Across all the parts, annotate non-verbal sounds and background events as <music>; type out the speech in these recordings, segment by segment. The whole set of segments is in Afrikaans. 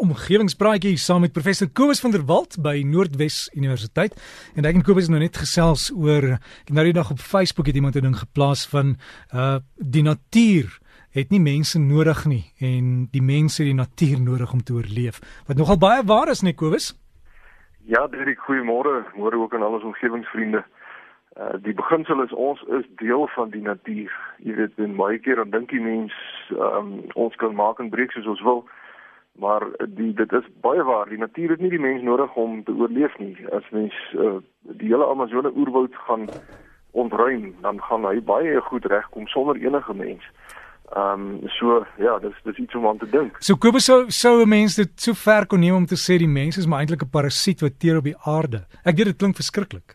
omgewingspraatjie saam met professor Kobus van der Walt by Noordwes Universiteit. En ek en Kobus het nou net gesels oor ek nou die dag op Facebook het iemand 'n ding geplaas van uh die natuur het nie mense nodig nie en die mense die natuur nodig om te oorleef. Wat nogal baie waar is, nee Kobus? Ja, Derek, goeiemôre. Môre ook aan al ons omgewingsvriende. Uh die beginsel is ons is deel van die natuur. Jy weet, en baie keer dan dink die mens um, ons kan maak en breek soos ons wil maar die dit is baie waar die natuur het nie die mens nodig om te oorleef nie as mens uh, die hele Amazone oerwoud gaan ontruim dan gaan hy baie goed regkom sonder enige mens. Ehm um, so ja, dis dis iets om aan te dink. So Kobus sou sou 'n mens dit so ver kon neem om te sê die mens is maar eintlik 'n parasiet wat teer op die aarde. Ek weet dit klink verskriklik.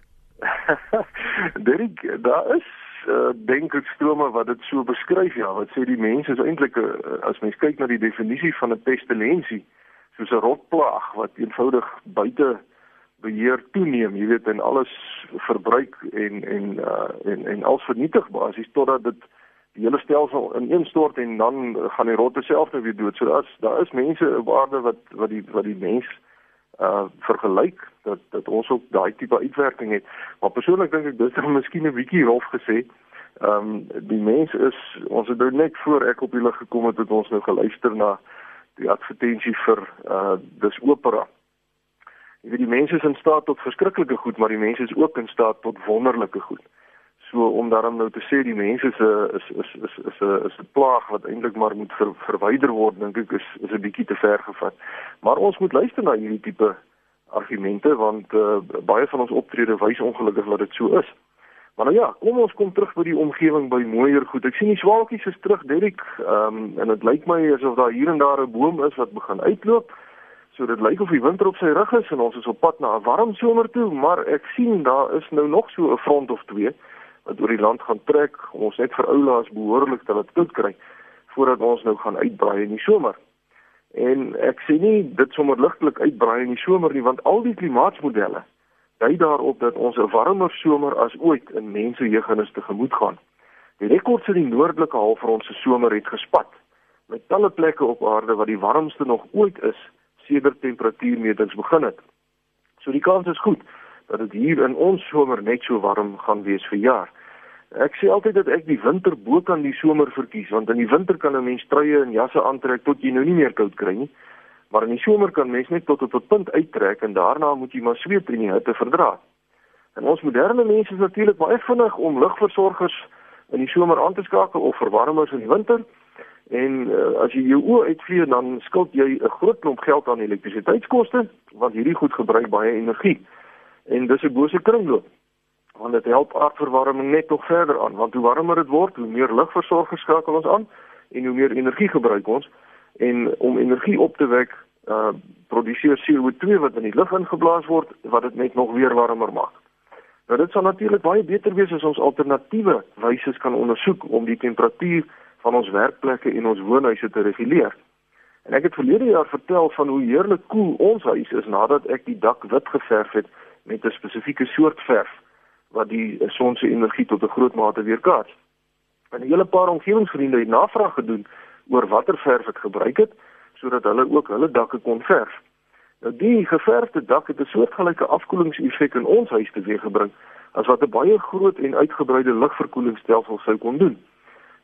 <laughs> Dirk, daar is uh, denkstrome wat dit so beskryf ja wat sê die mens is eintlik uh, as mens kyk na die definisie van 'n pestilensie soos 'n rotplaag wat eenvoudig buite beheer toeneem jy weet en alles verbruik en en uh, en en als vernietig basies totdat dit die hele stelsel ineenstort en dan gaan die rotte self nou weer dood. So daar is daar is mense op aarde wat wat die wat die mens uh vergelyk dat dat ons ook daai tipe uitwerking het. Maar persoonlik dink ek dis dan miskien 'n bietjie rof gesê. Ehm um, die mens is ons het nou net voor ek op hulle gekom het het ons nou geluister na die advertensie vir uh dis opera. Jy weet die mense is in staat tot verskriklike goed, maar die mense is ook in staat tot wonderlike goed. So om daarom nou te sê die mense is 'n is is is is 'n is 'n plaag wat eintlik maar moet ver, verwyder word dink ek is is 'n bietjie te ver gevat. Maar ons moet luister na hierdie tipe argumente want uh, baie van ons optrede wys ongelukkig dat dit so is. Maar nou ja, kom ons kom terug by die omgewing by mooier goed. Ek sien die swaalkies is terug, Derek. Ehm um, en dit lyk my asof daar hier en daar 'n boom is wat begin uitloop. So dit lyk of die winter op sy rug is en ons is op pad na 'n warm somer toe, maar ek sien daar is nou nog so 'n front of twee wat oor die land gaan trek om ons net vir oulaas behoorlik te laat koud kry voordat ons nou gaan uitbraai in die somer. En ek sê nie dit sommer ligtelik uitbraai in die somer nie want al die klimaatsmodelle dui daarop dat ons 'n warmer somer as ooit in mense jeugennis tegemoet gaan. Die rekords in die noordelike halfrond se somer het gespat met talle plekke op aarde wat die warmste nog ooit is sedert temperatuurmetings begin het. So die kans is goed dat dit hier in ons somer net so warm gaan wees vir jaar. Ek sê altyd dat ek die winter bo kan die somer verkies want in die winter kan 'n mens truie en jasse aantrek tot jy nou nie meer koud kry nie. Maar in die somer kan mens net tot op 'n punt uittrek en daarna moet jy maar sweet in die hitte verdra. En ons moderne mense is natuurlik baie vinnig om ligversorgers in die somer aan te skakel of verwarmers in die winter. En uh, as jy jou oë uitvlee dan skuld jy 'n groot klomp geld aan elektrisiteitskoste want hierdie goed gebruik baie energie en dis 'n bose kringloop want dit help aardverwarming net nog verder aan want hoe warmer dit word hoe meer lugversorging skakel ons aan en hoe meer energie gebruik ons en om energie op te wek uh produseer CO2 wat in die lug ingeblaas word wat dit net nog weer warmer maak. Nou dit sal natuurlik baie beter wees as ons alternatiewe wyse kan ondersoek om die temperatuur van ons werkplekke en ons woonhuise te reguleer. En ek het verlede jaar vertel van hoe heerlik koel ons huis is nadat ek die dak wit geverf het met 'n spesifieke soort verf wat die son se energie tot 'n groot mate weerkaats. En 'n hele paar omgewingsvriende het navraag gedoen oor watter verf ek gebruik het sodat hulle ook hulle dakke kon verf. Nou die geverfde dak het 'n soortgelyke afkoelingseffek in ons huis teweeggebring as wat 'n baie groot en uitgebreide lugverkoelingsstelsel sou kon doen.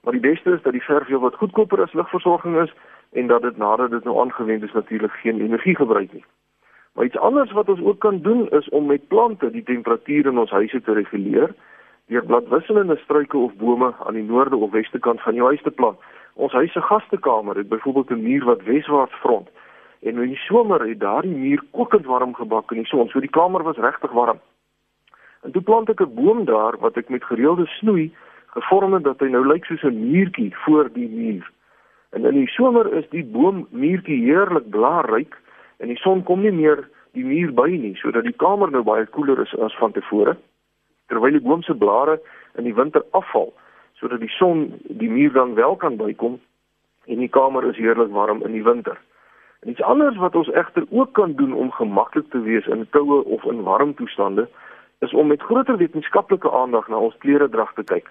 Maar die beste is dat die verf heelwat goedkoper as lugversorging is en dat dit nadat dit nou aangewend is natuurlik geen energie gebruik nie. Maar iets anders wat ons ook kan doen is om met plante die temperatuur in ons huise te reguleer deur bladwisselende struike of bome aan die noorde of weste kant van jou huis te plant. Ons huis se gastekamer het byvoorbeeld 'n muur wat weswaarts front en in die somer het daardie muur kokend warm gebak in die son, so die kamer was regtig warm. En toe plant ek 'n boom daar wat ek met gereelde snoei gevorm het dat hy nou lyk soos 'n muurtjie voor die muur. En in die somer is die boom muurtjie heerlik blaarryk en die son kom nie meer die muur by nie sodat die kamer nou baie koeler is as van tevore terwyl die boom se blare in die winter afval sodat die son die muur dan wel kan bykom en die kamer is heerlik warm in die winter. En iets anders wat ons egter ook kan doen om gemaklik te wees in koue of in warm toestande is om met groter wetenskaplike aandag na ons kleredrag te kyk.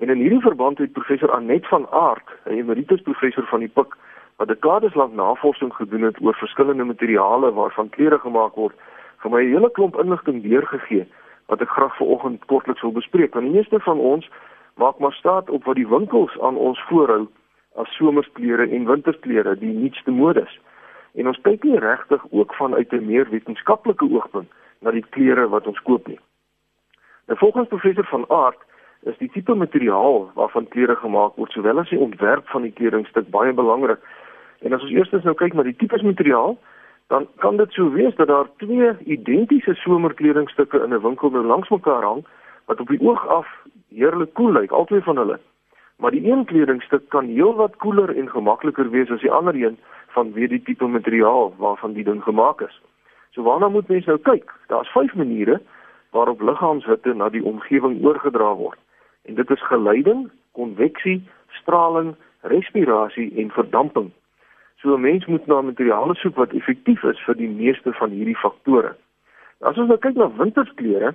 En in hierdie verband het professor Anet van Aart, 'n emeritus professor van die PUK wat dekades lank navorsing gedoen het oor verskillende materiale waarvan klere gemaak word, vir my 'n hele klomp inligting deurgegee wat ek graag vanoggend kortliks wil bespreek. Want die meeste van ons maak maar staat op wat die winkels aan ons voorhou as somersklere en wintersklere, die nuutste modes. En ons kyk nie regtig ook vanuit 'n meer wetenskaplike oogpunt na die klere wat ons koop nie. Nou volgens professor van Aart is die tipe materiaal waarvan klere gemaak word, sowel as die ontwerp van die kledingstuk baie belangrik. En as ons eers nou kyk na die tipes materiaal, dan kan dit sou wees dat daar twee identiese somerkledingstukke in 'n winkel nou langs mekaar hang wat op die oog af heerlik koel lyk, albei van hulle. Maar die een kledingstuk kan heelwat koeler en gemakliker wees as die ander een vanweë die tipe materiaal waarvan die ding gemaak is. So waarna moet mens nou kyk? Daar's vyf maniere waarop liggaamshitte na die omgewing oorgedra word. En dit is geleiding, konveksie, straling, respirasie en verdamping. So 'n mens moet na materiale soek wat effektief is vir die meeste van hierdie faktore. As ons nou kyk na wintersklere,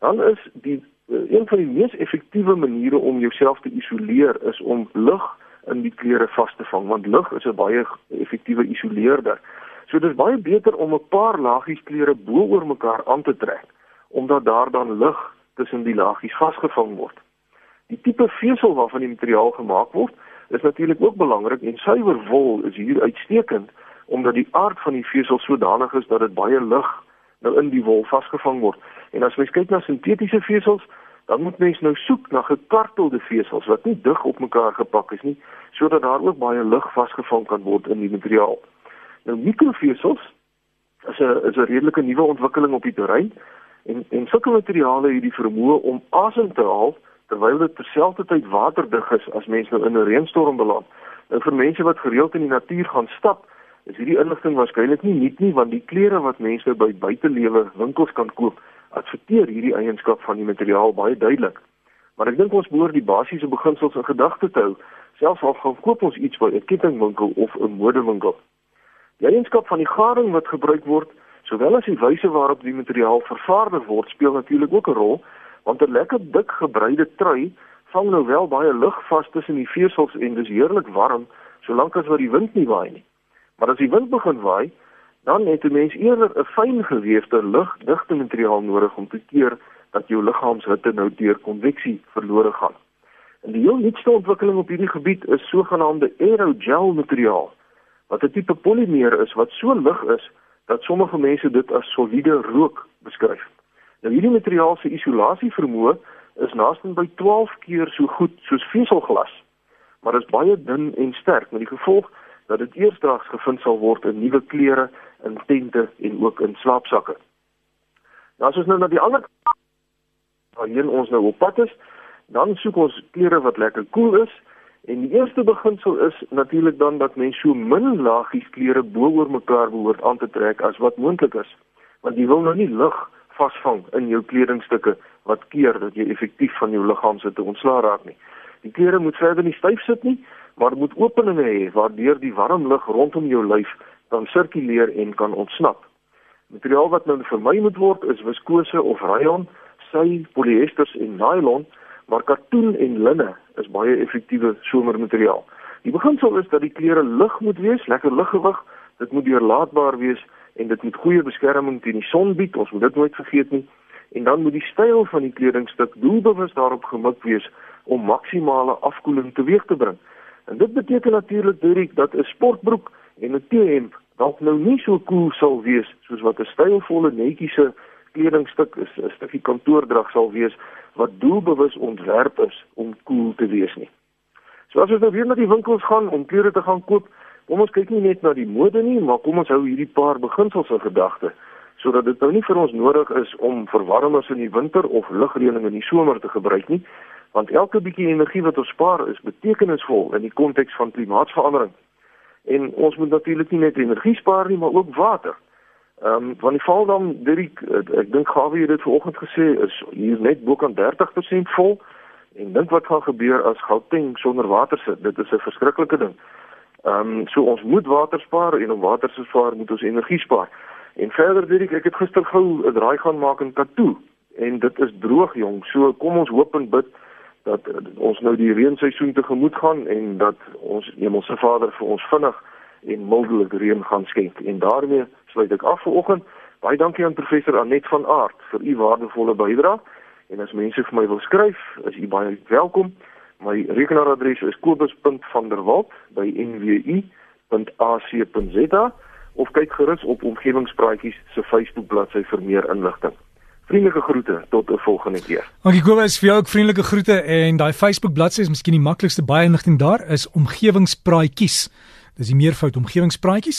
dan is die uh, een van die mees effektiewe maniere om jouself te isoleer is om lug in die klere vas te vang, want lug is 'n baie effektiewe isoleerder. So dit is baie beter om 'n paar lagies klere bo oor mekaar aan te trek, omdat daar dan lug tussen die lagies vasgevang word. Die tipe vesel waarvan die materiaal gemaak word, is natuurlik ook belangrik en suiwer wol is hier uitstekend omdat die aard van die vesel sodanig is dat dit baie lig nou in die wol vasgevang word. En as mens kyk na sintetiese vesels, dan moet mens nou soek na gekartelde vesels wat nie dig op mekaar gepak is nie, sodat daar ook baie lig vasgevang kan word in die materiaal. Nou mikrovesels is 'n is 'n redelike nuwe ontwikkeling op die terrein en en sulke materiale het die vermoë om asem te haal terwyl dit terselfdertyd waterdig is as mens nou in 'n reënstorm beland. Nou vir mense wat gereeld in die natuur gaan stap, is hierdie inligting waarskynlik nie nuut nie want die klere wat mense by buitelewe winkels kan koop, adverteer hierdie eienskap van die materiaal baie duidelik. Maar ek dink ons behoort die basiese beginsels in gedagte te hou, selfs al gaan koop ons iets by 'n kettingwinkel of 'n modewinkel. Die eienskap van die garing wat gebruik word, sowel as die wyse waarop die materiaal vervaardig word, speel natuurlik ook 'n rol want 'n lekker dik gebreide trui vang nou wel baie lug vas tussen die vesels en dis heerlik warm solank as wat die wind nie waai nie. Maar as die wind begin waai, dan het 'n mens eerder 'n fyn geweefde lugdigte materiaal nodig om te keer dat jou liggaamshitte nou deur konveksie verlore gaan. En die heel nuutste ontwikkeling op hierdie gebied is sogenaamde aerogel materiaal wat 'n tipe polimeer is wat so lig is dat sommige mense dit as soliede rook beskryf. Nou hierdie materiaal se isolasievermoë is naaste by 12 keer so goed soos veselglas. Maar dit is baie dun en sterk met die gevolg dat dit eersdaags gevind sal word in nuwe klere, in tente en ook in slaapsakke. Nou as ons nou na die ander waarheen ons nou op pad is, dan soek ons klere wat lekker koel cool is en die eerste beginsel is natuurlik dan dat mens so min laagies klere bo oor mekaar behoort aan te trek as wat moontlik is. Want jy wil nou nie lug vasvang in jou kledingstukke wat keer dat jy effektief van jou liggaam se te ontslaa raak nie. Die klere moet verder nie styf sit nie, maar moet openinge hê waardeur die warm lug rondom jou lyf dan sirkuleer en kan ontsnap. Materiaal wat nou vermy moet word is viskose of rayon, sy, poliesters en nylon, maar katoen en linne is baie effektiewe somermateriaal. Die beginsel is dat die klere lig moet wees, lekker liggewig, dit moet deurlaatbaar wees en dit moet goeie beskerming teen die son bied, ons moet dit nooit vergeet nie. En dan moet die styl van die kledingstuk doelbewus daarop gemik wees om maksimale afkoeling teweeg te bring. En dit beteken natuurlik Dirk dat 'n sportbroek en 'n T-hemp dalk nou nie so cool sal wees soos wat 'n stylvolle netjiese kledingstuk is, 'n stukkie kantoordrag sal wees wat doelbewus ontwerp is om cool te wees nie. So as ons nou weer na die winkels gaan om klere te gaan koop, kom ons kyk nie net na die mode nie, maar kom ons hou hierdie paar beginsels in gedagte sodat dit nou nie vir ons nodig is om verwarmers in die winter of ligreëling in die somer te gebruik nie, want elke bietjie energie wat ons spaar is betekenisvol in die konteks van klimaatsverandering. En ons moet natuurlik nie net energie spaar nie, maar ook water. Ehm um, van die Valdam, Dirk, ek dink Gawie het dit vanoggend gesê is hier net bo kan 30% vol. En dink wat gaan gebeur as Gauteng sonder water sit. Dit is 'n verskriklike ding. Ehm um, so ons moet water spaar en om water te spaar moet ons energie spaar. En verder weet ek ek het gister gou 'n draai gaan maak in Katoe en dit is droog jong. So kom ons hoop en bid dat ons nou die reenseisoen tegemoet gaan en dat ons Hemelse Vader vir ons vinnig en mildelik reën gaan skenk. En daarmee sluit ek af vir oggend. Baie dankie aan professor Anet van Aart vir u waardevolle bydrae. En as mense vir my wil skryf, is u baie welkom. My rekenaaradres is kobus.vanderwalt@nwu.ac.za of kyk gerus op omgewingspraatjies se Facebook bladsy vir meer inligting. Vriendelike groete tot 'n volgende keer. Dankie Kobus vir jou ook vriendelike groete en daai Facebook bladsy is miskien die maklikste baie inligting daar is omgewingspraatjies. Dis die meervoud omgewingspraatjies